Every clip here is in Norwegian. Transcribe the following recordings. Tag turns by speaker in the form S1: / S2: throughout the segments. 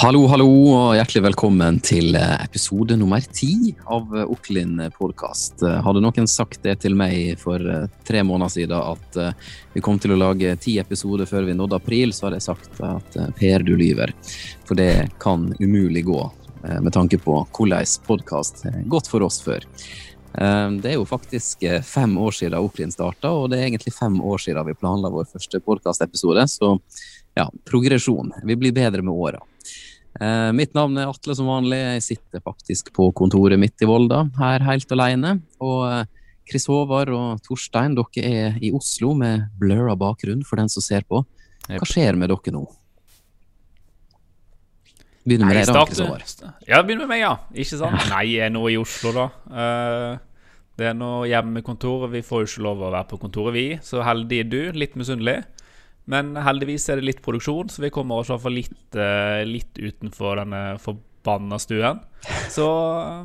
S1: Hallo, hallo, og hjertelig velkommen til eh, episode nummer ti av Oklin podkast. Hadde noen sagt det til meg for eh, tre måneder siden at eh, vi kom til å lage ti episoder før vi nådde april, så hadde jeg sagt at Per, du lyver. For det kan umulig gå, med tanke på hvordan podkast har gått for oss før. Det er jo faktisk fem år siden Oklin starta, og det er egentlig fem år siden vi planla vår første podkastepisode. Så ja, progresjon. Vi blir bedre med åra. Eh, mitt navn er Atle som vanlig. Jeg sitter faktisk på kontoret mitt i Volda, her helt alene. Og eh, Chris Håvard og Torstein, dere er i Oslo med blurra bakgrunn for den som ser på. Hva skjer med dere nå? Begynner med deg, da, Chris Håvard.
S2: Ja, begynner med meg, ja. Ikke sant? Nei, jeg er nå i Oslo, da. Uh, det er nå hjemmekontor. Vi får jo ikke lov å være på kontoret, vi. Så heldig er du. Litt misunnelig. Men heldigvis er det litt produksjon, så vi kommer oss iallfall litt, uh, litt utenfor denne forbanna stuen. Så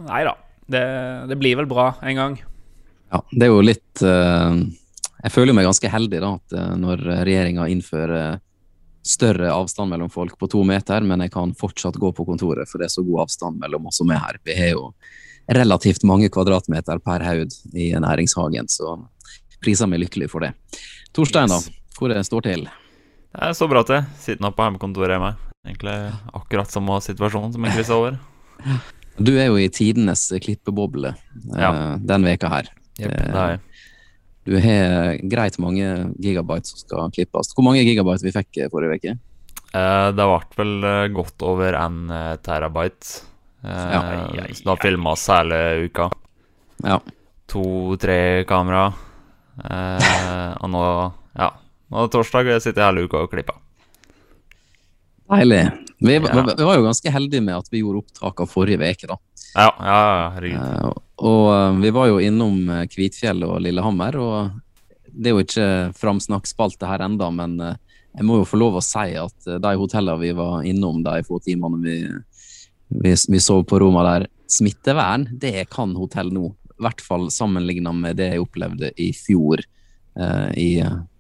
S2: nei da. Det, det, blir vel bra en gang.
S1: Ja, det er jo litt uh, Jeg føler meg ganske heldig da, at uh, når regjeringa innfører større avstand mellom folk på to meter, men jeg kan fortsatt gå på kontoret, for det er så god avstand mellom oss som er her. Vi har jo relativt mange kvadratmeter per haug i næringshagen, så priser meg lykkelig for det. Torstein, yes. da? Hvor det står til?
S3: Det er så bra til. Sitter nå på hjemmekontoret hjemme. Egentlig akkurat samme situasjon som en kryss over.
S1: Du er jo i tidenes klippeboble eh, ja. den veka her.
S3: Yep, det er jeg.
S1: Du har greit mange gigabyte som skal klippes. Hvor mange gigabyte vi fikk forrige uke?
S3: Eh, det ble vel eh, godt over en terabyte. Ja. Så da filma oss hele uka.
S1: Ja.
S3: To-tre kamera. og nå, ja og torsdag sitter jeg hele uka og klipper.
S1: Deilig. Vi, ja. vi, var jo ganske heldige med at vi gjorde opptak av forrige uke, da.
S3: Ja, ja, herregud. Uh,
S1: og uh, vi var jo innom uh, Kvitfjell og Lillehammer, og det er jo ikke framsnakkspalte her enda, men jeg må jo få lov å si at de hotellene vi var innom de få timene vi, vi, vi sov på rommene der, smittevern, det kan hotell nå. I hvert fall sammenligna med det jeg opplevde i fjor i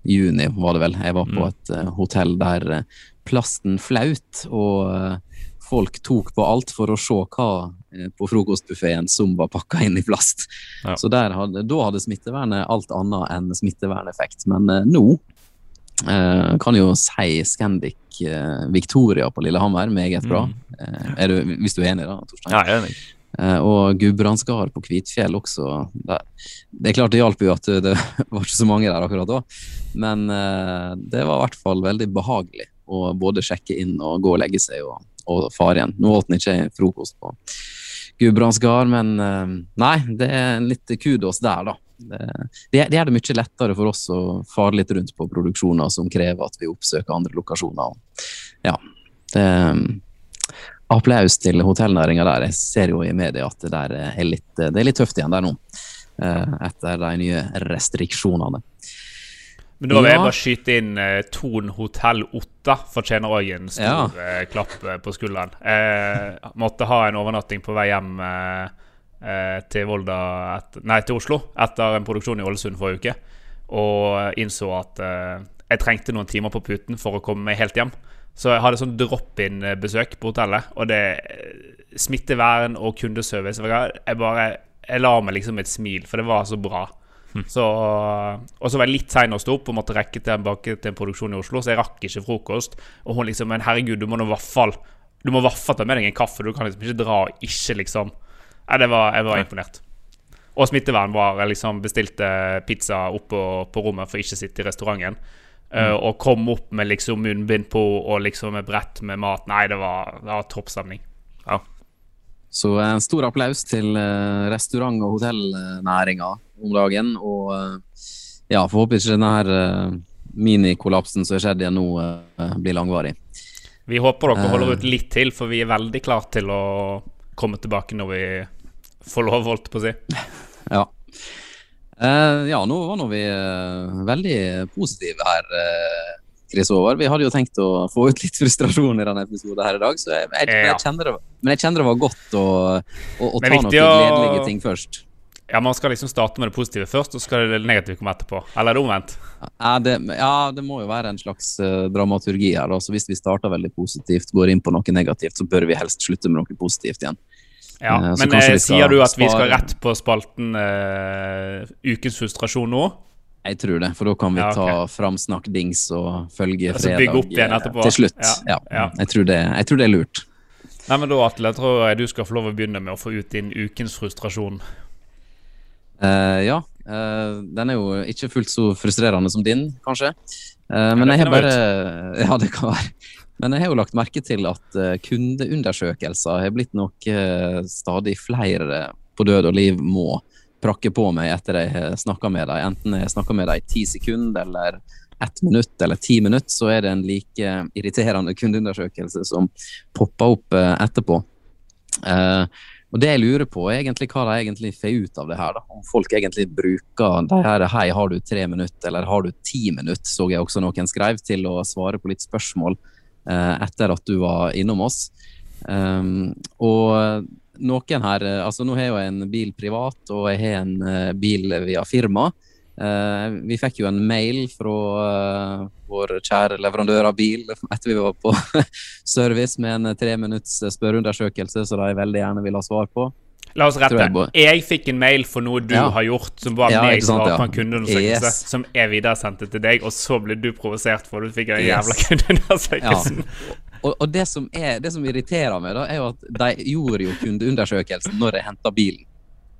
S1: juni, var det vel. Jeg var på mm. et uh, hotell der uh, plasten flaut, og uh, folk tok på alt for å se hva på frokostbuffeen som var pakka inn i plast. Ja. Så hadde, da hadde smittevernet alt annet enn smitteverneffekt. Men nå kan jo si Scandic Victoria på Lillehammer meget bra. Mm. Er du, hvis du er enig, da, Torstein?
S3: Ja, jeg er enig.
S1: Eh, og Gudbrandsgard på Kvitfjell også. Det, det er klart det hjalp jo at det var ikke så mange der akkurat da, men eh, det var i hvert fall veldig behagelig å både sjekke inn og gå og legge seg og, og fare igjen. Nå åt ikke frokost på Gudbrandsgard, men eh, nei, det er litt kudos der, da. Det, det, det, det mye lettere for oss å fare litt rundt på produksjoner som krever at vi oppsøker andre lokasjoner. Ja, det, applaus til hotellnæringa der. Jeg ser jo i media at det, er litt, det er litt tøft igjen der nå, eh, etter de nye restriksjonene.
S2: Men da vil jeg bare skyte inn uh, Thon hotell Otta fortjener òg en stor ja. uh, klapp på skulderen. Jeg måtte ha en overnatting på vei hjem uh, til Volda et, Nei, til Oslo etter en produksjon i Ålesund forrige uke. Og innså at jeg trengte noen timer på puten for å komme meg helt hjem. Så jeg hadde sånn drop-in-besøk på hotellet, og det Smittevern og kundeservice Jeg bare Jeg la meg liksom et smil, for det var så bra. Mm. Så, og så var jeg litt sein å stå opp og måtte rekke tilbake til en produksjon i Oslo, så jeg rakk ikke frokost. Og hun liksom Men herregud, du må nå i hvert fall Du må i hvert fall ta med deg en kaffe. Du kan liksom ikke dra og ikke liksom Nei, det var, jeg var imponert. Og smittevern var Jeg liksom bestilte pizza opp på, på rommet for ikke å sitte i restauranten. Uh, og kom opp med liksom munnbind på og liksom et brett med mat. Nei, det var, det var toppstemning. Ja.
S1: Så en stor applaus til uh, restaurant- og hotellnæringa om dagen. Og uh, ja, får håpe ikke denne her minikollapsen som har skjedd igjen nå, blir langvarig.
S2: Vi håper dere holder ut litt til, for vi er veldig klare til å komme tilbake når vi får lov, holdt på å si.
S1: ja. Uh, ja, nå var nå vi uh, veldig positive her, uh, Chris Over. Vi hadde jo tenkt å få ut litt frustrasjon i denne episoden her i dag, så jeg, jeg, jeg, kjenner det, men jeg kjenner det var godt å, å, å ta noen gledelige ting først.
S2: Ja, Man skal liksom starte med det positive først, og så skal det negative komme etterpå? Eller er det omvendt?
S1: Ja, det, ja, det må jo være en slags uh, dramaturgi her. Da. Så hvis vi starter veldig positivt, går inn på noe negativt, så bør vi helst slutte med noe positivt igjen.
S2: Ja, uh, Men eh, sier du at vi skal rett på spalten uh, Ukens frustrasjon nå?
S1: Jeg tror det, for da kan vi ja, okay. ta framsnakk, dings og følge
S2: altså, fredag
S1: til slutt. Ja, ja. Jeg, tror det, jeg, tror det, er lurt.
S2: Nei, men da, Atle, jeg tror jeg du skal få lov å begynne med å få ut din ukens frustrasjon.
S1: Uh, ja. Uh, den er jo ikke fullt så frustrerende som din, kanskje. Uh, men jeg har bare Ja, det kan være. Men jeg har jo lagt merke til at kundeundersøkelser har blitt nok stadig flere på død og liv må prakke på meg etter jeg har snakka med dem. Enten jeg har snakka med dem i ti sekunder eller ett minutt eller ti minutter, så er det en like irriterende kundeundersøkelse som popper opp etterpå. Uh, og Det jeg lurer på, er egentlig hva de egentlig får ut av det her. da. Om folk egentlig bruker det her Hei, har du tre minutter, eller har du ti minutter, så jeg også noen skrev, til å svare på litt spørsmål eh, etter at du var innom oss. Um, og noen her Altså, nå har jeg en bil privat, og jeg har en uh, bil via firma. Uh, vi fikk jo en mail fra uh, vår kjære leverandør av bil etter vi var på service med en tre minutts spørreundersøkelse som de veldig gjerne vil ha svar på.
S2: La oss rette. Jeg, jeg, fikk en mail for noe du ja. har gjort, som var ja, var på en kundeundersøkelse, yes. som jeg videresendte til deg, og så ble du provosert for du fikk den jævla yes. kundeundersøkelsen. Ja.
S1: Og, og det, som er, det, som irriterer meg, da, er jo at de gjorde jo kundeundersøkelsen når jeg henta bilen.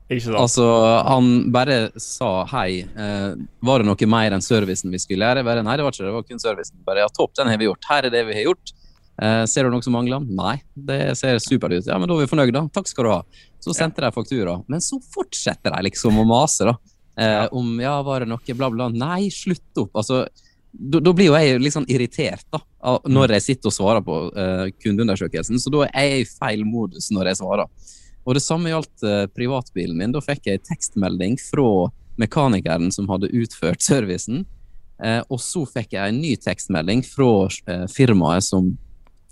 S1: Altså, han bare sa hei. Eh, var det noe mer enn servicen vi skulle gjøre? Bare, nei, det var ikke det. Det var kun servicen. Bare ja, topp, den har vi gjort. Her er det vi har gjort. Eh, ser du noe som mangler? Nei, det ser supert ut. Ja, men da er vi fornøyd, da. Takk skal du ha. Så sendte de faktura. Men så fortsetter de liksom å mase, da. Eh, om ja, var det noe bla, bla. Nei, slutt opp. Altså, da blir jo jeg litt sånn irritert da, når jeg sitter og svarer på uh, kundeundersøkelsen. Så da er jeg i feil modus når jeg svarer. Og det samme gjaldt uh, privatbilen min. Da fikk jeg tekstmelding fra mekanikeren som hadde utført servicen. Uh, og så fikk jeg en ny tekstmelding fra firmaet som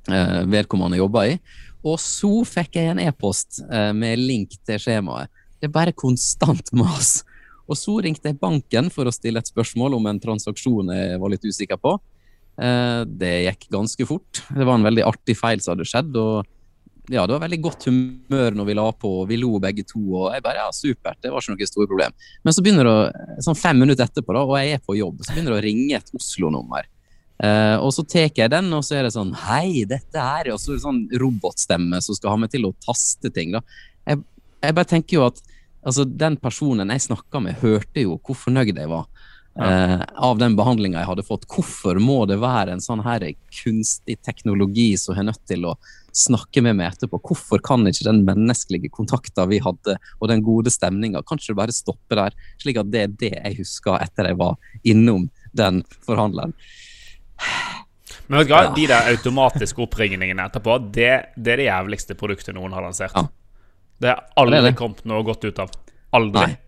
S1: vedkommende jobba i. Og så fikk jeg en e-post med link til skjemaet. Det er bare konstant mas. Og så ringte jeg banken for å stille et spørsmål om en transaksjon jeg var litt usikker på. Det gikk ganske fort. Det var en veldig artig feil som hadde skjedd. og ja, det var veldig godt humør når vi la på, og vi lo begge to. og jeg bare, ja, Supert, det var ikke noe stort problem. Men så begynner det, sånn fem minutter etterpå, da, og jeg er på jobb, så begynner det å ringe et Oslo-nummer. Uh, og så tar jeg den, og så er det sånn Hei, dette er Og så er det sånn robotstemme som skal ha meg til å taste ting. Jeg, jeg bare tenker jo at altså, den personen jeg snakka med, hørte jo hvor fornøyd jeg var. Ja. Uh, av den behandlinga jeg hadde fått. Hvorfor må det være en sånn her kunstig teknologi som er nødt til å snakke med meg etterpå. Hvorfor kan ikke den menneskelige kontakten vi hadde, og den gode stemninga, kanskje bare stoppe der? Slik at det er det jeg husker etter jeg var innom den forhandleren.
S2: Men vet du hva, ja. de der automatiske oppringningene etterpå, det, det, er det jævligste produktet noen har lansert. Ja. Det har aldri det det. kommet noe godt ut av. Aldri.
S1: Nei.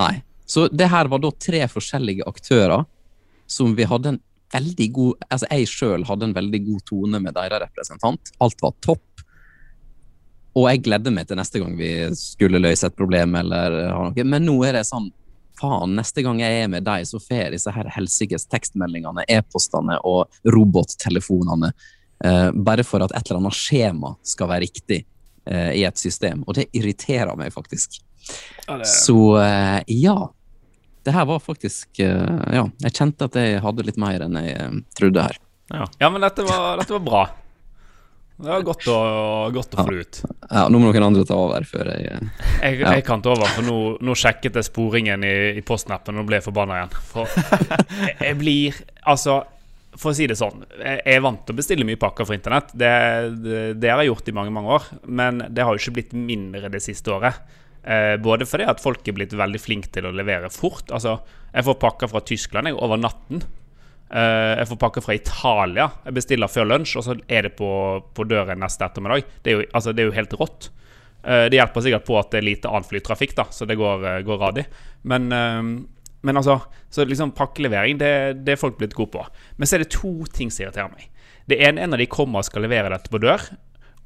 S1: Nei. Så det her var da tre forskjellige aktører som vi hadde en veldig god altså Jeg sjøl hadde en veldig god tone med deres representant. Alt var topp. Og jeg gledde meg til neste gang vi skulle løse et problem eller ha noe. Men nå er det sånn Faen, neste gang jeg er med deg, så får jeg disse her helsikes tekstmeldingene, e-postene og robottelefonene. Uh, bare for at et eller annet skjema skal være riktig uh, i et system. Og det irriterer meg faktisk. Ja, det... Så uh, ja, det her var faktisk uh, Ja, jeg kjente at jeg hadde litt mer enn jeg uh, trodde her.
S2: Ja. ja, men dette var, dette var, bra. Det var godt å, godt å få det ut.
S1: Ja, Nå må noen andre ta over før jeg
S2: uh, jeg, ja. jeg, kan ta over, for nå, nå sjekket jeg sporingen i, i postnappen og ble forbanna igjen. For jeg, jeg, blir Altså, for å si det sånn, jeg er vant til å bestille mye pakker fra internett. Det, det, det har jeg gjort i mange, mange år, men det har jo ikke blitt mindre det siste året. Eh, både fordi at folk er blitt veldig flinke til å levere fort. Altså, jeg får pakker fra Tyskland jeg, over natten. Eh, jeg får pakke fra Italia. Jeg bestiller før lunsj, og så er det på, på døren neste ettermiddag. Det er jo, altså, det er jo helt rått. Eh, det hjelper sikkert på at det er lite annen flytrafikk, da, så det går, eh, går radig. Men, men, altså Så liksom pakkelevering, det, det er folk blitt gode på. Men så er det to ting som irriterer meg. Det ene er når de kommer og skal levere dette på dør.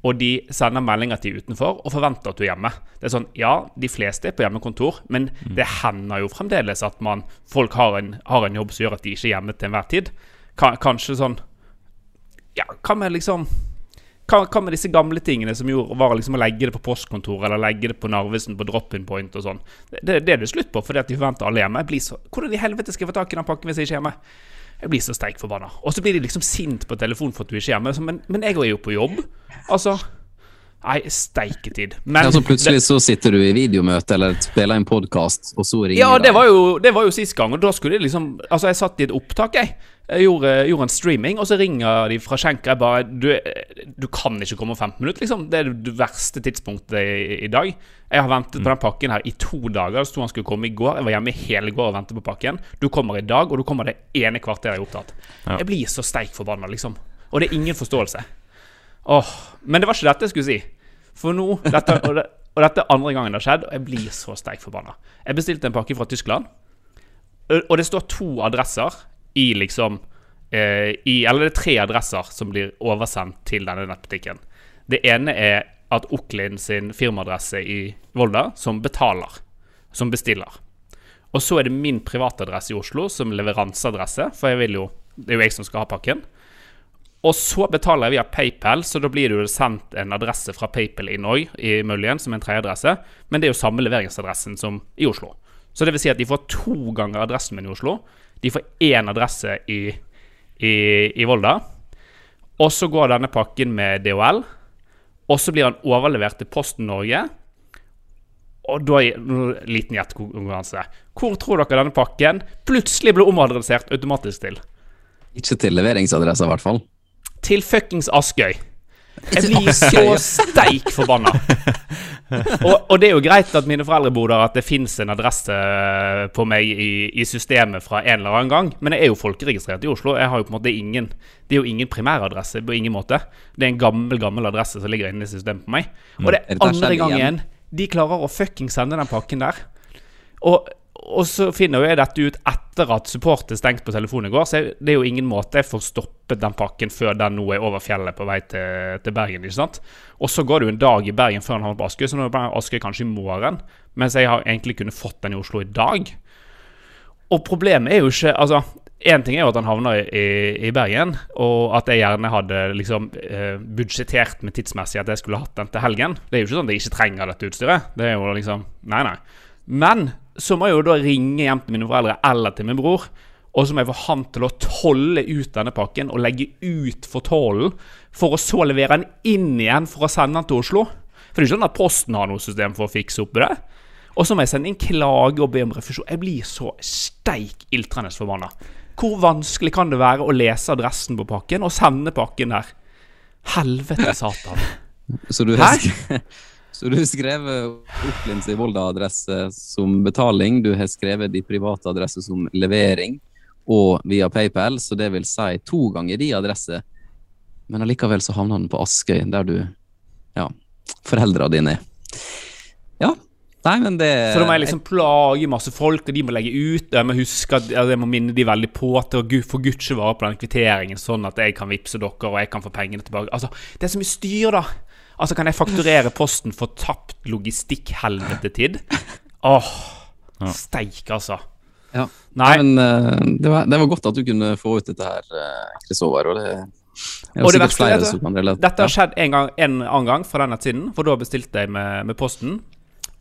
S2: Og de sender meldinger til utenfor og forventer at du er hjemme. Det er sånn, Ja, de fleste er på hjemmekontor, men mm. det hender jo fremdeles at man, folk har en, har en, jobb som gjør at de ikke er hjemme til enhver tid. Kanskje sånn Ja, hva med liksom hva, hva, med disse gamle tingene som gjorde, var liksom å legge det på postkontoret eller legge det på Narvesen på drop-in point og sånn? Det, det, det, er det slutt på, fordi at de forventer alle hjemme. Så, hvordan i helvete skal jeg få tak i den pakken hvis jeg ikke er hjemme? Jeg blir så steik forbanna. Og så blir de liksom sint på telefon for at du ikke er hjemme. Men, men jeg er jo på jobb. Altså Nei, steiketid.
S1: Men ja, så plutselig så sitter du i videomøte eller spiller en podkast, og så ringer
S2: Ja, det var, jo, det var jo sist gang, og da skulle de liksom Altså, jeg satt i et opptak, jeg. Jeg gjorde, gjorde en streaming, og så ringer de fra skjenka. Jeg bare du, du, kan ikke komme om 15 minutter, liksom. Det er det verste tidspunktet i, i dag. Jeg har ventet på den pakken her i to dager. Det sto han skulle komme i går. Jeg var hjemme hele går og ventet på pakken. Du kommer i dag, og du kommer det ene kvarteret jeg er opptatt. Ja. Jeg blir så steik forbanna, liksom. Og det er ingen forståelse. Åh, Men det var ikke dette jeg skulle si. For nå dette, og, det, og, dette er andre gangen det har skjedd, og jeg blir så steik forbanna. Jeg bestilte en pakke fra Tyskland, og det står to adresser i liksom eh, i, Eller det er tre adresser som blir oversendt til denne nettbutikken. Det ene er at Oklin sin firmaadresse i Volda, som betaler, som bestiller. Og så er det min privatadresse i Oslo som leveranseadresse, for jeg vil jo, det er jo jeg som skal ha pakken. Og så betaler jeg via PayPal, så da blir det jo sendt en adresse fra PayPal i Noi i Møljen, som en tredjeadresse. Men det er jo samme leveringsadressen som i Oslo. Så det vil si at de får to ganger adressen min i Oslo. De får én adresse i, i, i Volda. Og så går denne pakken med DHL. Og så blir han overlevert til Posten Norge. Og da det liten gjettekonkurranse. Hvor tror dere denne pakken plutselig ble omadressert automatisk til?
S1: Ikke til leveringsadressa, i hvert fall
S2: til fuckings Askøy. Jeg blir så steik forbanna. Og, og, det er jo greit at mine foreldre bor der, at det fins en adresse på meg i, i, systemet fra en eller annen gang. Men jeg er jo folkeregistrert i Oslo. Jeg har jo på en måte ingen Det er jo ingen primæradresse på ingen måte. Det er en gammel gammel adresse som ligger inne i systemet på meg. Og det er andre gang igjen de klarer å fucking sende den pakken der. Og og så finner jo jeg dette ut etter at supportet stengte på telefonen i går. Så det er jo ingen måte jeg får stoppet den pakken før den nå er over fjellet på vei til, til Bergen. ikke sant? Og så går det jo en dag i Bergen før den havner på Askøy, så nå er Askøy kanskje i morgen. Mens jeg har egentlig kunnet fått den i Oslo i dag. Og problemet er jo ikke Altså, én ting er jo at han havner i, i, Bergen, og at jeg gjerne hadde liksom eh, budsjettert med tidsmessig at jeg skulle hatt den til helgen. Det er jo ikke sånn at jeg ikke trenger dette utstyret. Det er jo liksom Nei, nei. Men så må jeg jo da ringe hjem til mine foreldre eller til min bror. Og så må jeg få han til å tolle ut denne pakken og legge ut for tollen. For å så levere den inn igjen for å sende den til Oslo. For det er ikke sånn at Posten har noe system for å fikse opp det. Og så må jeg sende inn klage og be om refusjon. Jeg blir så steik iltrende forbanna. Hvor vanskelig kan det være å lese adressen på pakken og sende pakken der? Helvete satan.
S1: Så du Hæ? Så du har skrevet Opplins i Volda-adresse som betaling, du har skrevet de private adresse som levering, og via PayPal, så det vil si to ganger de adresse. Men allikevel så havner den på Askøy, der du ja, foreldra dine er. Ja. Nei, men det
S2: Så da må jeg liksom plage masse folk, og de må legge ut. Og jeg må huske at jeg må minne de veldig på til å skyld vare på den kvitteringen, sånn at jeg kan vippse dere, og jeg kan få pengene tilbake. Altså, det er så mye styr, da. Altså, kan jeg fakturere Posten for tapt logistikk-helvetetid? Åh, ja. steik, altså.
S1: Ja. Nei. men uh, det, var, det, var, godt at du kunne få ut dette her, uh, Chris Håvard. Og det,
S2: og det verste er at dette har skjedd en, gang, en annen gang fra den nettsiden, for da bestilte jeg med, med, Posten.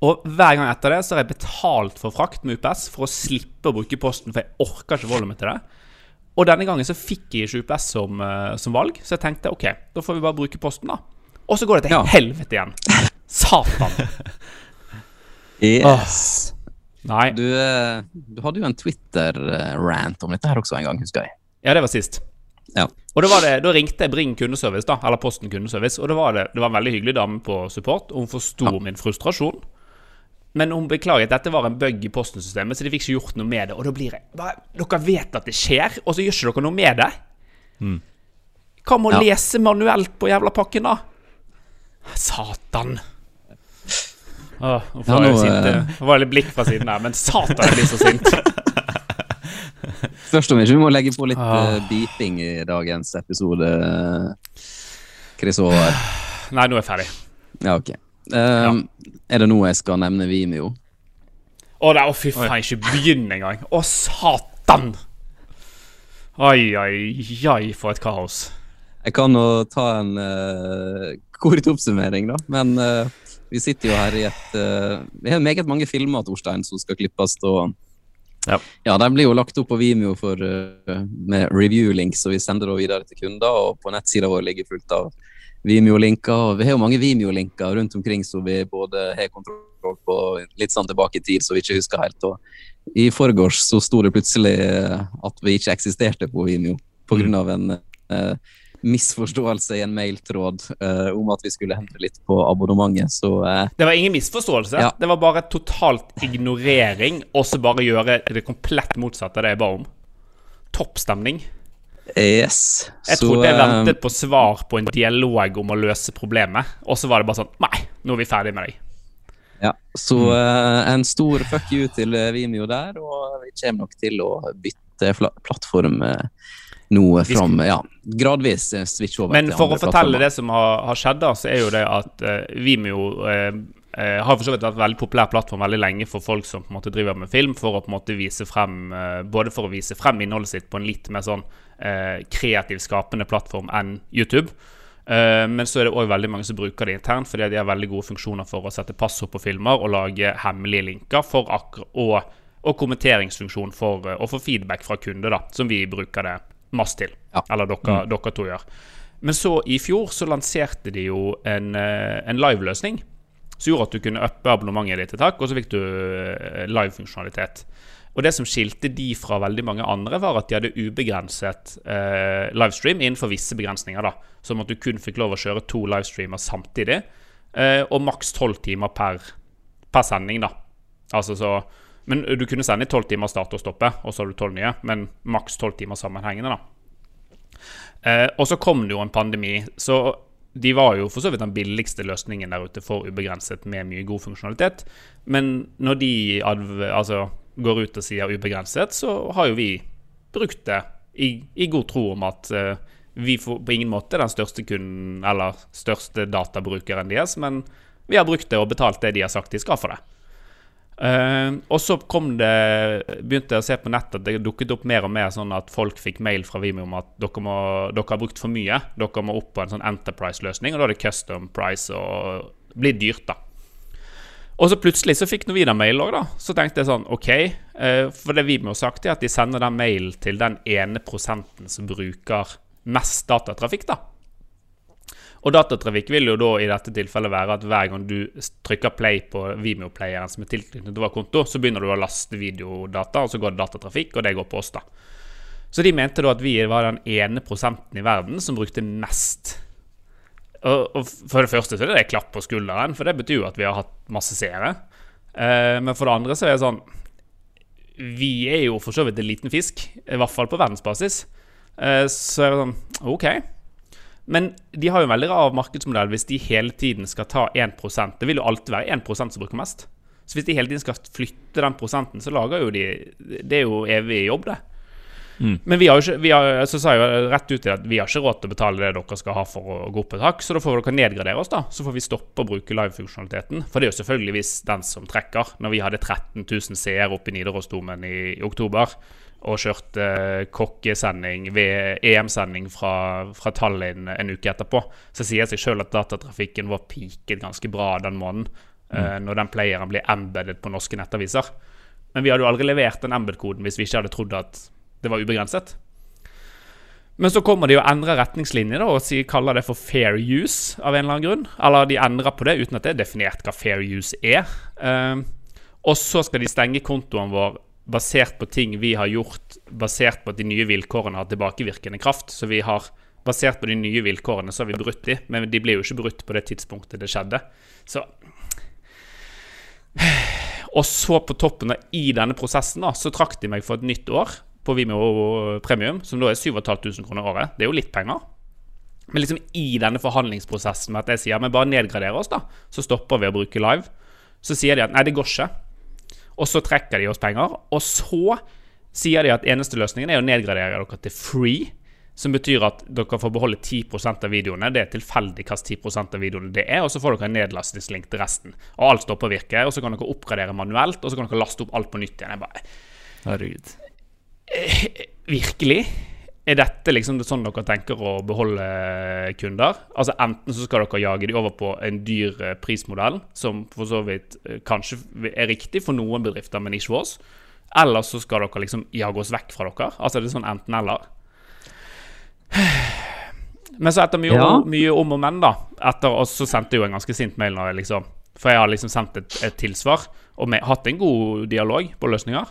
S2: Og hver gang etter det så har jeg betalt for frakt med UPS for å slippe å bruke Posten, for jeg orker ikke volumet til det. Og denne gangen så fikk jeg ikke UPS som, uh, som valg, så jeg tenkte OK, da får vi bare bruke Posten, da. Og så går det til ja. helvete igjen. Satan.
S1: yes. Nei. Du, eh, du, hadde jo en Twitter-rant om dette her også en gang, husker jeg.
S2: Ja, det var sist.
S1: Ja.
S2: Og det det, Da ringte jeg Bring kundeservice, da, eller Posten kundeservice. Og det var, det, det var en veldig hyggelig dame på support, og hun forsto ja. min frustrasjon. Men hun beklaget at dette var en bug i Posten-systemet, så de fikk ikke gjort noe med det. Og da blir jeg bare, Dere vet at det skjer, og så gjør ikke dere noe med det? Mm. Hva med å ja. lese manuelt på jævla pakken, da? Satan. Åh, nå får jeg sinte? sint. Det var litt blikk fra siden her, men satan, jeg blir så sint.
S1: Først om ikke vi må legge på litt ah. beeping i dagens episode, Chris Håvard.
S2: Nei, nå er jeg ferdig.
S1: Ja, ok. Um, ja. Er det nå jeg skal nevne Vimeo?
S2: Å, det, å fy faen, ikke begynn engang. Å, satan! Oi, oi, oi, for et kaos.
S1: Jeg kan jo ta en uh, kort oppsummering, da. Men uh, vi sitter jo her i et uh, Vi har meget mange filmer Torstein, som skal klippes. og ja. ja, De blir jo lagt opp på Vimeo for, med review-link, så vi sender det videre til kunder. og På nettsida vår ligger fullt av Vimeo-linker. og Vi har jo mange Vimeo-linker rundt omkring som vi både har kontroll på litt sånn tilbake i tid, så vi ikke husker helt. og I forgårs så sto det plutselig at vi ikke eksisterte på Vimeo pga. Mm. en uh, misforståelse i en mailtråd uh, om at vi skulle hente litt på abonnementet, så uh,
S2: Det var ingen misforståelse? Ja. Det var bare totalt ignorering, og så bare gjøre det komplett motsatte av det jeg ba om? Toppstemning?
S1: Yes.
S2: Jeg så, trodde jeg eh, ventet på svar på en dialog om å løse problemet, og så var det bare sånn Nei, nå er vi ferdig med deg.
S1: Ja, så uh, en stor fuck you til Vimeo der, og vi kommer nok til å bytte plattform. Uh, nå fram Ja, gradvis eh, switch over
S2: Men for å fortelle det som har, har, skjedd, da, så er jo det at uh, Vimeo uh, uh, har for så vidt vært en veldig populær plattform veldig lenge for folk som på en måte driver med film, for å på en måte vise frem Både for å vise frem innholdet sitt på en litt mer sånn kreativ, skapende plattform enn YouTube. men så er det òg veldig mange som bruker det internt, fordi de har veldig gode funksjoner for å sette passord på filmer og lage hemmelige linker for og, og kommenteringsfunksjon for å få feedback fra kunder, da, som vi bruker det masse til. Ja. Eller dere, mm. dere, to gjør. Men så i fjor så lanserte de jo en, eh, en live-løsning som gjorde at du kunne uppe abonnementet ditt et tak, og så fikk du eh, live-funksjonalitet. Og det som skilte de fra veldig mange andre, var at de hadde ubegrenset eh, livestream innenfor visse begrensninger. da Som at du kun fikk lov å kjøre to livestreamer samtidig, eh, og maks tolv timer per, per, sending. da Altså så men du kunne sende i tolv timer start og stoppe, og så har du tolv nye. Men maks tolv timer sammenhengende, da. Eh, og så kom det jo en pandemi, så de var jo for så vidt den billigste løsningen der ute for ubegrenset med mye god funksjonalitet. Men når de altså, går ut og sier ubegrenset, så har jo vi brukt det i, i god tro om at uh, vi får på ingen måte den største kunden eller største databrukeren deres, men vi har brukt det og betalt det de har sagt de skal for det. Uh, og så begynte jeg å se på nettet at det dukket opp mer og mer sånn at folk fikk mail fra Vimeo om at dere, må, dere har brukt for mye. Dere må opp på en sånn Enterprise-løsning, og da er det custom price og blir dyrt, da. Og så plutselig så fikk Novida mail òg, da. Så tenkte jeg sånn OK. Uh, for det Vimeo har sagt, er at de sender den mailen til den ene prosenten som bruker mest datatrafikk, da. Og datatrafikk vil jo da i dette tilfellet være at hver gang du trykker play på Vimeo-playeren som er tilknyttet til vår konto, så begynner du å laste videodata, og så går det datatrafikk, og det går på oss, da. Så de mente da at vi var den ene prosenten i verden som brukte mest. Og, og for det første så er det det klapp på skulderen, for det betyr jo at vi har hatt masse seere. Eh, men for det andre så er det sånn Vi er jo for så vidt en liten fisk, i hvert fall på verdensbasis. Eh, så er det sånn OK. Men de har jo en veldig rar markedsmodell hvis de hele tiden skal ta 1% Det vil jo alltid være 1% som bruker mest. Så hvis de hele tiden skal flytte den prosenten, så lager jo de Det er jo evig jobb, det. Mm. Men vi har jo ikke vi har, så sa jeg jo rett ut til at vi har ikke råd til å betale det dere skal ha for å gå opp et hakk, så da får dere nedgradere oss, da. Så får vi stoppe å bruke live-funksjonaliteten. For det er jo selvfølgeligvis den som trekker. Når vi hadde 13 000 seere oppe i Nidarosdomen i, i oktober, og kjørte eh, kokkesending ved EM-sending fra, fra, Tallinn en uke etterpå, så sier det seg sjøl at datatrafikken var peaket ganske bra den måneden. Mm. Uh, når den playeren blir embedded på norske nettaviser. Men vi hadde jo aldri levert den embed-koden hvis vi ikke hadde trodd at det var ubegrenset. Men så kommer de og endrer retningslinjer da, og kaller det for fair use av en eller annen grunn. Eller de endrer på det uten at det er definert hva fair use er. Uh, og så skal de stenge kontoen vår basert på ting vi har gjort, basert på at de nye vilkårene har tilbakevirkende kraft. Så vi har basert på de nye vilkårene så har vi brutt de, men de ble jo ikke brutt på det tidspunktet det skjedde. Så Og så på toppen av i denne prosessen da, så trakk de meg for et nytt år på Vimeo Premium, som da er 7500 kroner året. Det er jo litt penger. Men liksom i denne forhandlingsprosessen med at jeg sier men bare nedgrader oss, da, så stopper vi å bruke live, så sier de at nei, det går ikke. Og så trekker de oss penger. Og så sier de at eneste løsningen er å nedgradere dere til free. som betyr at dere får beholde 10% av videoene. Det er tilfeldig hva 10% av videoene det er, og så får dere en nedlastingslink til resten. Og alt stopper å virke, og så kan dere oppgradere manuelt, og så kan dere laste opp alt på nytt igjen. Jeg bare
S3: Herregud.
S2: Eh, virkelig? Er dette liksom det sånn dere tenker å beholde kunder? Altså Enten så skal dere jage de over på en dyr eh, prismodell, som for så vidt eh, kanskje er riktig for noen bedrifter, men ikke for oss. Eller så skal dere liksom jage oss vekk fra dere. Altså det er sånn enten-eller. Men så etter mye, ja. mye om og men, da Etter oss så sendte jeg jo en ganske sint mail liksom For jeg har liksom sendt et, et tilsvar og med, hatt en god dialog på løsninger.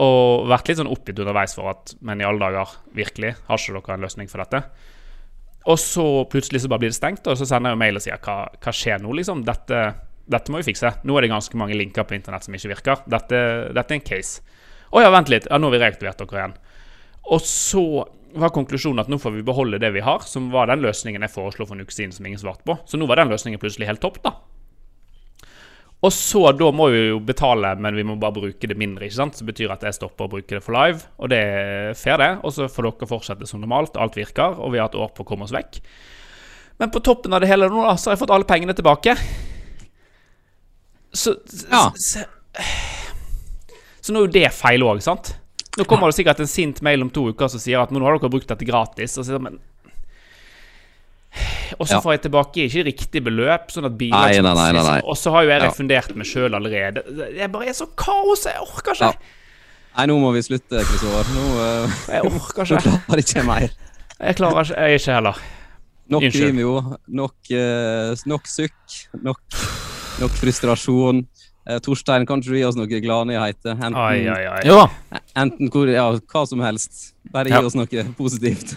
S2: Og vært litt sånn oppgitt underveis for at Men i alle dager, virkelig, har ikke dere en løsning for dette? Og så plutselig så bare blir det stengt, og så sender jeg jo mail og sier hva, hva skjer nå, liksom? Dette, dette, må vi fikse. Nå er det ganske mange linker på internett som ikke virker. Dette, dette er en case. Å ja, vent litt. Ja, nå har vi reaktivert dere igjen. Og så var konklusjonen at nå får vi beholde det vi har, som var den løsningen jeg foreslo for en uke siden som ingen svarte på. Så nå var den løsningen plutselig helt topp, da. Og så da må vi jo betale, men vi må bare bruke det mindre. ikke sant? Så betyr at jeg stopper å bruke det for live, og det er fair, det. Og så får dere fortsette som normalt, alt virker, og vi har et år på å komme oss vekk. Men på toppen av det hele nå, da, så har jeg fått alle pengene tilbake. Så Ja. Så, så nå er jo det feil òg, sant? Nå kommer det sikkert en sint mail om to uker som sier at nå har dere brukt dette gratis. Og så, men og så får jeg tilbake ikke riktig beløp. Sånn at
S1: nei, nei, nei, nei,
S2: Og så har jo jeg refundert meg sjøl allerede. Jeg bare er så kaos, jeg orker ikke. Ja.
S1: Nei, nå må vi slutte, Kristoffer. Nå, uh,
S2: jeg orker ikke.
S1: Nå klarer ikke mer.
S2: Jeg klarer ikke, jeg ikke heller.
S1: Nok Vimeo, nok, uh, nok sukk, nok, nok frustrasjon. Uh, Torstein, kan du gi oss noen gladnyheter? Enten,
S2: ai, ai, ai.
S1: Enten hvor, ja, hva som helst. Bare gi ja. oss noe positivt.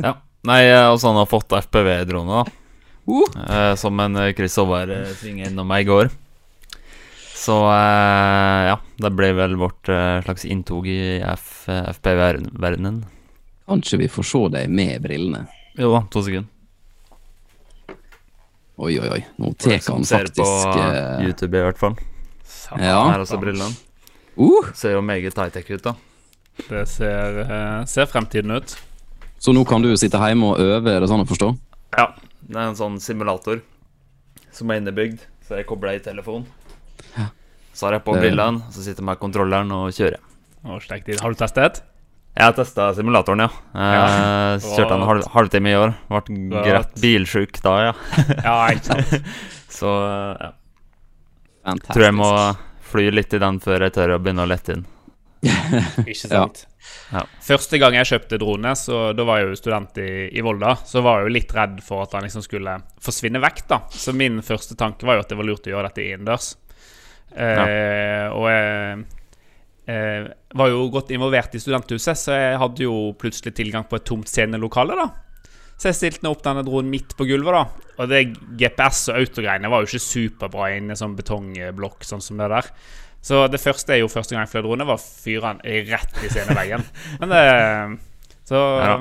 S3: ja. Nei, altså han har fått FPV-drone, da. Uh. Uh, som en Chris Håvard uh, svinger innom meg i går. Så ja, det ble vel vårt slags inntog i FPV-verdenen.
S1: Kanskje vi får se deg med brillene?
S3: Jo da, to sekunder.
S1: Oi, oi, oi. Nå tar han faktisk Ser
S3: på YouTube, i hvert fall.
S1: Ja.
S3: Her er også brillene.
S1: Uh.
S3: Ser jo meget high-tech ut, da.
S2: Det ser, ser, fremtiden ut.
S1: Så nå kan du sitte hjemme og øve, er det sånn å forstå?
S3: Ja. Det er en sånn simulator som er innebygd, så jeg kobler i telefonen. Ja. Så har jeg på brillene, så sitter jeg med kontrolleren og kjører.
S2: Å, Har du testet?
S3: Jeg har testa simulatoren, ja. Jeg ja. kjørte en halv, halvtime i år. Ble greit bilsjuk da, ja.
S2: ja, ikke sant.
S3: så ja. Fantastisk. Tror jeg må fly litt i den før jeg tør å begynne å lette inn.
S2: ikke sant. Ja. Første gang jeg kjøpte drone, så da var jeg jo student i, i, Volda, så var jeg jo litt redd for at han liksom skulle forsvinne vekk, da. Så min første tanke var jo at det var lurt å gjøre dette innendørs. Eh, og jeg eh, var jo godt involvert i studenthuset, så jeg hadde jo plutselig tilgang på et tomt scenelokale, da. Så jeg stilte opp denne dronen midt på gulvet, da. Og det GPS og autogreiene var jo ikke superbra inne i sånn betongblokk sånn som det der. Så det første er jo første gang jeg fløy drone, var å fyre den rett i sceneveggen. Men det Så ja.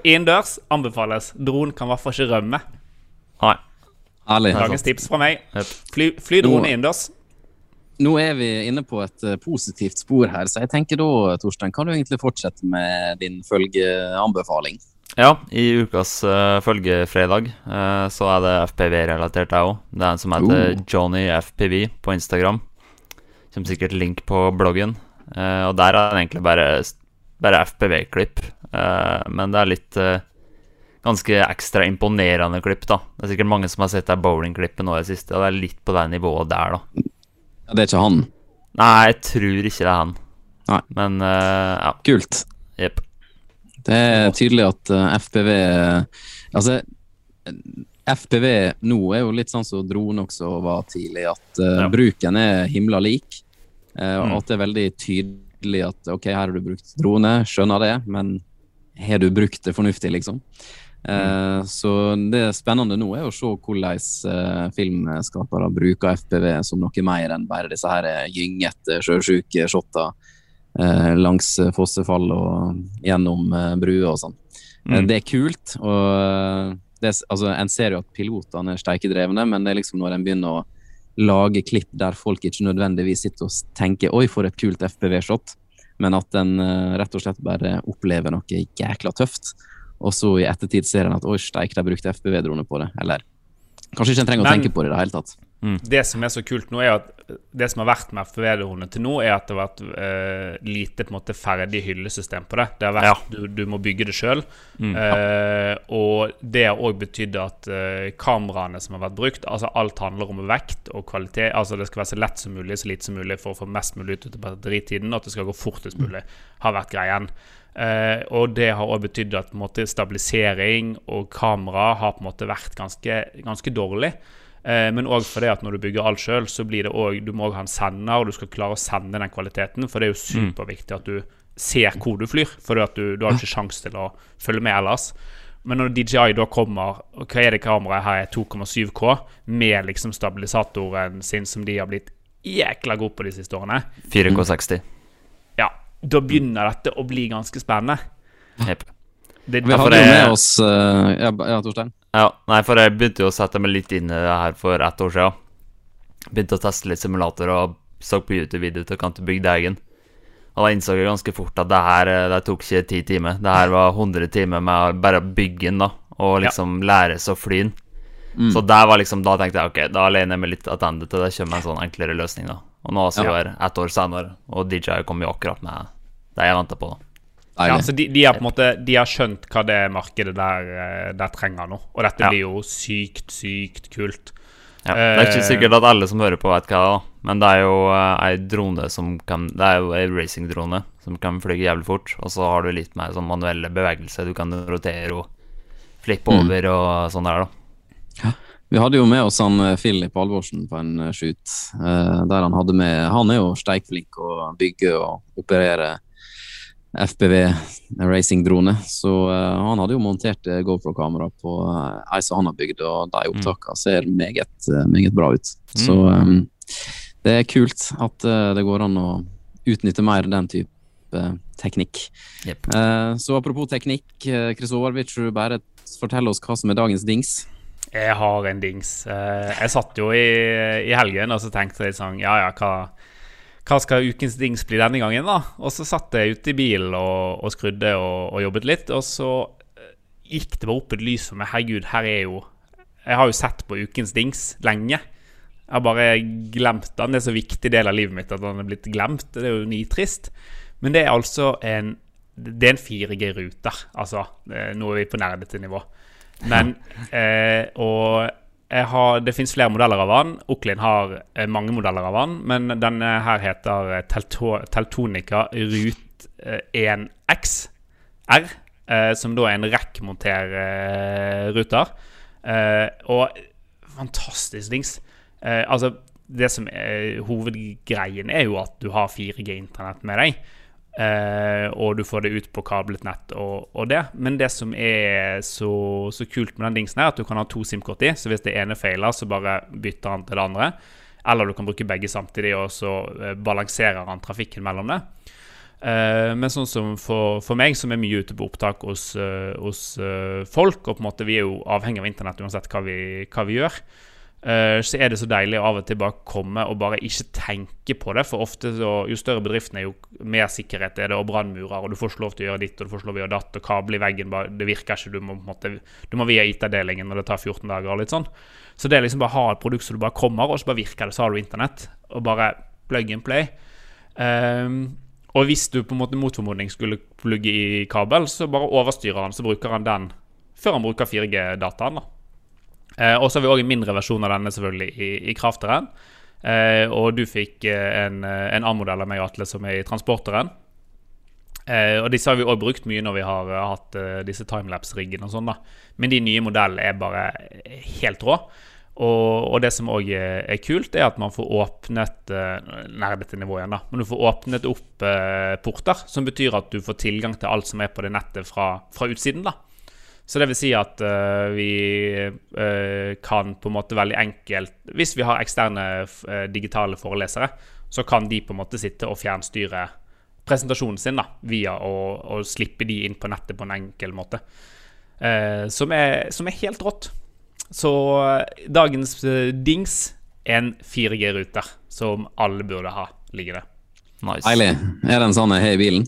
S2: innendørs anbefales. Dronen kan i hvert fall ikke rømme.
S3: Nei.
S1: Ærlig.
S2: Dagens tips fra meg. Fly, fly drone innendørs.
S1: Nå er vi inne på et uh, positivt spor her, så jeg tenker da, Torstein, kan du egentlig fortsette med din følgeanbefaling?
S3: Ja, i ukas uh, følgefredag uh, så er det FPV-relatert, jeg òg. Det er en som heter uh. Johnny FPV på Instagram. Kommer sikkert link på bloggen. Uh, og der er det egentlig bare, bare FPV-klipp. men det er litt ganske ekstra imponerende klipp, da. Det er sikkert mange som har sett det bowlingklippet nå i det siste, og det er litt på det nivået der, da.
S1: Ja, Det er ikke han?
S3: Nei, jeg tror ikke det er han.
S1: Nei.
S3: Men ja.
S1: Kult.
S3: Jepp.
S1: Det er tydelig at uh, eh, FPV Altså, FPV nå er jo litt sånn som drone også var tidlig, at uh, ja. bruken er himla lik. Uh, mm. At det er veldig tydelig at OK, her har du brukt drone, skjønner det, men har du brukt det fornuftig, liksom? Uh, mm. Så det spennende nå er å se hvordan uh, filmskapere bruker FPV som noe mer enn bare disse her gyngete, sjøsjuke shotta eh, langs fossefall og gjennom eh, bruer og sånn. Eh, mm. Det er kult. og eh, det, altså, En ser jo at pilotene er steikedrevne, men det er liksom når en begynner å lage klipp der folk ikke nødvendigvis sitter og tenker 'oi, for et kult FPV-shot', men at en uh, rett og slett bare opplever noe jækla tøft. og så i ettertid ser en at oi, steik, de brukte FPV-drone på det. Eller kanskje ikke en trenger å tenke på det i det hele tatt.
S2: Mm. Det som er så kult nå, er at det som har vært med FPV-droner til nå, er at det har vært uh, lite på en måte ferdig hyllesystem på det. Det har vært, ja. du, du, må bygge det sjøl. Mm. Uh, og det har òg betydd at uh, kameraene som har vært brukt Altså alt handler om vekt og kvalitet. Altså Det skal være så lett som mulig, så lite som mulig for å få mest mulig ut av batteritiden. Og at det skal gå fortest mulig, har vært greien. Uh, og det har òg betydd at måte, stabilisering og kamera har på en måte vært ganske, ganske dårlig. Uh, men òg fordi at når du bygger alt sjøl, så blir det også, du må òg ha en sender, og du skal klare å sende den kvaliteten. For det er jo mm. superviktig at du ser hvor du flyr, for du, du har ikke sjanse til å følge med ellers. Men når DJI da kommer, og hva er det kameraet her er 2,7K, med liksom stabilisatoren sin som de har blitt jækla gode på de siste årene
S3: 4K60 Ja.
S2: da begynner dette å bli ganske spennende.
S1: Yep. Det, vi hadde jo med oss uh, Ja, ja Torstein?
S3: Ja, nei, for jeg begynte jo å sette meg litt inn i det her for ett år siden. Begynte å teste litt simulator og så på YouTube-video til å kunne bygge egen. Og da innså jeg ganske fort at det her eh, det tok ikke ti timer. Det her var 100 timer med bare å bygge den, da. Og liksom ja. seg å fly den. Mm. Så der var liksom, da tenkte jeg ok, da lener jeg meg litt tilbake til det kommer en sånn enklere løsning. da Og nå er vi ja. ett år senere, og DJ kom jo akkurat med det jeg venta på. da
S2: ja, så de, de, har på en måte De har skjønt hva det markedet der, eh, der trenger nå. Og dette ja. blir jo sykt, sykt kult.
S3: Ja, det er ikke eh, sikkert at alle som hører på, vet hva det er, men det er jo uh, ei drone som kan Det er jo ei racingdrone som kan fly jævlig fort, og så har du litt mer sånn manuelle bevegelser. Du kan rotere og flippe mm. over og sånn der, da.
S1: Ja. Vi hadde jo med oss han Philip Alvorsen på en shoot, der han hadde med Han er jo steikflink å bygge og operere FPV racing-drone. Så uh, han hadde jo montert uh, GoPro-kamera på uh, ei som han har bygd, og de mm. opptakene ser meget, meget bra ut. Mm. Så um, det er kult at det går an å utnytte mer den type teknikk. Yep. så apropos teknikk, Kristoffer, vil du bare fortelle oss hva som er dagens dings?
S2: Jeg har en dings. jeg satt jo i, i helgen og så tenkte jeg sånn Ja ja, hva hva skal ukens dings bli denne gangen, da? Og så satt jeg ute i bilen og, og skrudde og, og, jobbet litt, og så eh, gikk det bare opp et lys for meg. Herregud, her er jo Jeg har jo sett på ukens dings lenge. Jeg har bare glemt den. Det er så viktig del av livet mitt at den er blitt glemt. Det er jo nitrist. Men det er altså en Det er en 4G-ruter. Altså, nå er vi på nerdete nivå. Men eh, Og har, det finnes flere modeller av den. Oklin har eh, mange modeller av den, men denne her heter eh, Telto, Teltonica Rut 1X R, eh, som da er en rekkmonter-ruter. og fantastisk dings. altså, det som er hovedgreien, er jo at du har 4G-internett med deg. Uh, og du får det ut på kablet nett og, og det. Men det som er så, så, kult med den dingsen, er at du kan ha to SIM-kort i. Så hvis det ene feiler, så bare bytter han til det andre. Eller du kan bruke begge samtidig, og så uh, balanserer han trafikken mellom det. Uh, men sånn som for, for, meg, som er mye ute på opptak hos, hos folk, og på en måte vi er jo avhengig av internett uansett hva vi, hva vi gjør. Eh, så er det så deilig av og til bare komme og bare ikke tenke på det. For ofte så, jo større bedriften er, jo mer sikkerhet er det, og brannmurer, og du får ikke lov til å gjøre ditt, og du får ikke lov til å gjøre datt, og kabel i veggen bare, Det virker ikke. Du må, måte, du må via IT-delingen, og det tar 14 dager og litt sånn. Så det er liksom bare å ha et produkt så du bare kommer, og så bare virker det, så har du internett. Og bare plug and play. Um, og hvis du på en måte mot formodning skulle plugge i kabel, så bare overstyrer han, så bruker han den før han bruker 4G-dataen. da Eh, og så har vi òg en mindre versjon av denne selvfølgelig i, i krafteren. Eh, og du fikk eh, en, eh, en A-modell av meg og Atle som er i transporteren. Eh, og disse har vi òg brukt mye når vi har uh, hatt disse timelapse-riggene og sånn. da Men de nye modellene er bare helt rå. Og, og det som òg er, kult, er at man får åpnet uh, dette nivået igjen da Men du får åpnet opp porter, som betyr at du får tilgang til alt som er på det nettet fra, fra utsiden. da så det vil si at uh, vi uh, kan på en måte veldig enkelt Hvis vi har eksterne uh, digitale forelesere, så kan de på en måte sitte og fjernstyre presentasjonen sin da, via å, å slippe de inn på nettet på en enkel måte. Som er, som, er, helt rått. Så dagens dings er en 4G-ruter som alle burde ha liggende.
S1: Nice. Eilig. Er det en sånn jeg har i bilen?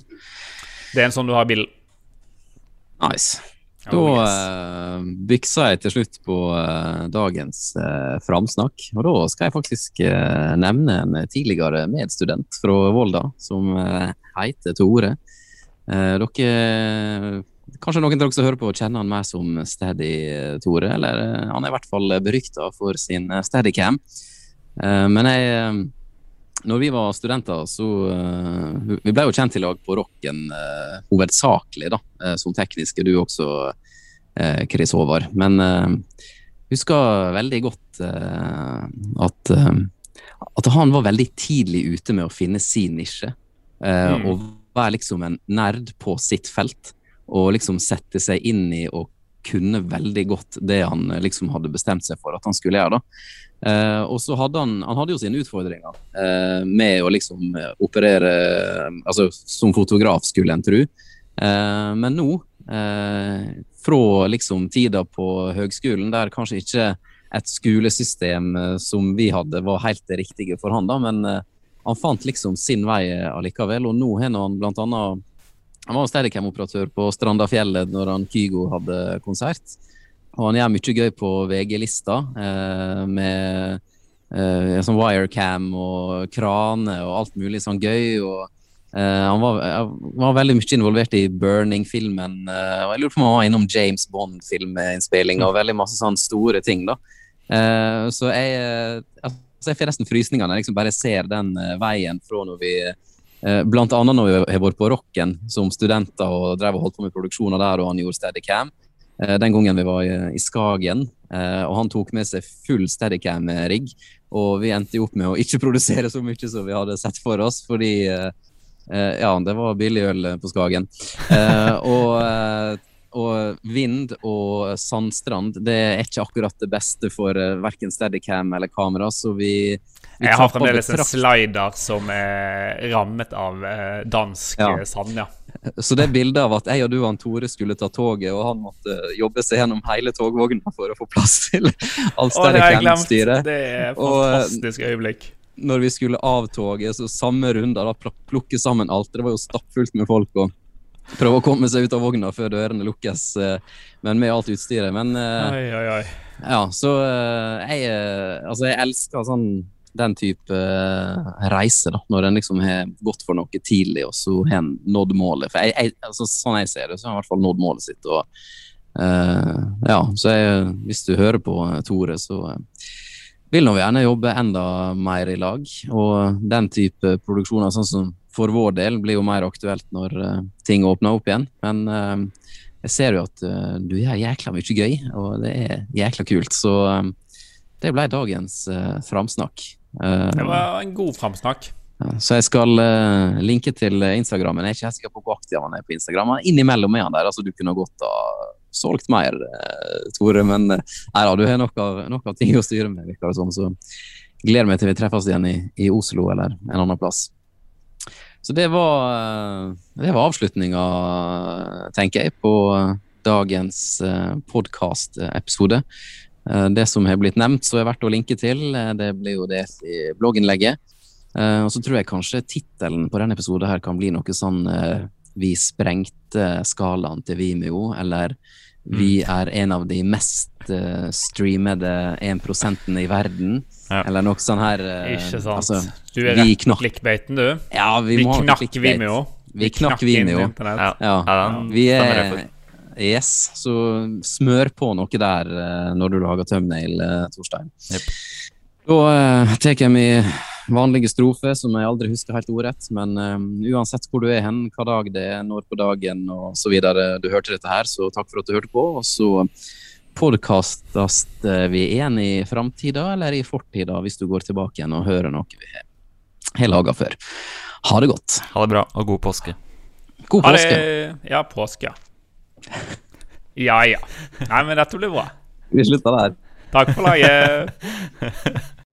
S2: Det er en sånn du har i bilen.
S1: Nice. Da oh, yes. uh, byksa jeg til slutt på uh, dagens uh, framsnakk. Og da skal jeg faktisk nevne en tidligere medstudent fra Volda som heter Tore. dere Kanskje noen av dere som hører på, kjenner han mer som Steady-Tore. Eller han er i hvert fall berykta for sin Steadycam. men jeg når vi var studenter, så uh, Vi ble jo kjent i lag på rocken uh, hovedsakelig, da, uh, som tekniske. Du også, Chris Håvard. Men jeg husker veldig godt at, at han var veldig tidlig ute med å finne sin nisje. Mm. Og være liksom en nerd på sitt felt. Og liksom sette seg inn i og kunne veldig godt det han liksom hadde bestemt seg for at han skulle gjøre. da. Uh, og så hadde han, han hadde jo sine utfordringer uh, med å liksom eh, operere uh, altså som fotograf, skulle en tro. men nå, fra liksom tida på høgskolen, der kanskje ikke et skolesystem som vi hadde, var helt det riktige for han, da, men han fant liksom sin vei allikevel. Og nå har han blant annet Han var steadicam-operatør på Strandafjellet når han Kygo hadde konsert. Og han gjør mye gøy på VG-lista, eh, med eh, sånn wirecam og krane og alt mulig sånn gøy. og eh, Han var, var, veldig mye involvert i Burning-filmen. Eh, og Jeg lurer på om han var innom James Bond-filminnspilling og veldig masse sånne store ting. da. Eh, så jeg, eh, altså jeg får nesten frysninger når jeg liksom bare ser den veien fra når vi Blant annet når vi har vært på Rocken som studenter og drev og holdt på med produksjoner der, og han gjorde Steadicam. Eh, den gangen vi var i, Skagen. Eh, og han tok med seg full Steadicam-rigg. Og vi endte opp med å ikke produsere så mye som vi hadde sett for oss, fordi eh, ja, det var billig øl på Skagen. og, og vind og sandstrand det er ikke akkurat det beste for verken Steadicam eller kamera, så vi
S2: jeg har fremdeles en slider som er rammet av dansk ja. sand, ja.
S1: Så det bildet av at jeg og du og Tore skulle ta toget, og han måtte jobbe seg gjennom hele togvogna for å få plass til alt
S2: Steadicam-styret Det er et eh, fantastisk øyeblikk.
S1: Når vi skulle av toget, så samme runde, da plukke sammen alt. Det var jo stappfullt med folk. og prøve å komme seg ut av vogna før dørene lukkes, eh, men med alt utstyret. Men
S2: eh, oi, oi, oi.
S1: ja, så jeg Altså, jeg elsker sånn den type uh, reise, da, når en liksom har gått for noe tidlig, og så har en nådd målet. For jeg, jeg, altså, Sånn jeg ser det, så har en i hvert fall nådd målet sitt. og uh, ja, så jeg, Hvis du hører på uh, Tore, så vil nå gjerne jobbe enda mer i lag. Og den type produksjoner, sånn som for vår del, blir jo mer aktuelt når ting åpner opp igjen. Men jeg ser jo at du gjør jækla mye gøy, og det er jækla kult. Så det ble dagens framsnakk.
S2: Eh, det var en god framsnakk.
S1: Så jeg skal uh, linke til Instagrammen. Jeg er ikke helt sikker på hvor aktiv han er på Instagram. Innimellom er han der. altså Du kunne godt ha solgt mer, uh, Tore. Men uh, nei da, du har nok av, nok av ting å styre med, virker det. Så gleder meg til vi treffes igjen i, i, Oslo eller en annen plass. Så det var, det var avslutninga, tenker jeg, på dagens podkast-episode. Eh, det som har blitt nevnt, så er verdt å linke til, eh, det blir jo det i blogginnlegget. Eh, og så tror jeg kanskje tittelen på denne episoden her kan bli noe sånn Vi sprengte skalaen til Vimeo, eller Vi mm. er en av de mest streamede 1% i verden. Ja. Eller noe sånn her
S2: Ikke sant. Altså, du er rett knakk... klikkbeiten, du.
S1: Ja, vi, vi
S2: knakk Vimeo.
S1: Vi, vi knakk Vimeo. Ja. ja. Vi er Yes, så smør på noe der uh, når du lager thumbnail, uh, Torstein. Yep. Da uh, tar jeg min vanlige strofe, som jeg aldri husker helt ordrett. Men uansett hvor du er hen, hva dag det er, når på dagen og så videre du hørte dette her, så takk for at du hørte på. Og så podkastes vi igjen i framtida eller i fortida, hvis du går tilbake igjen og hører noe vi har laga før. Ha det godt.
S3: Ha det bra, og god påske.
S1: God påske.
S2: Ja, påske. Ja ja. Nei, men dette blir bra.
S1: Vi slutter der.
S2: Takk for laget.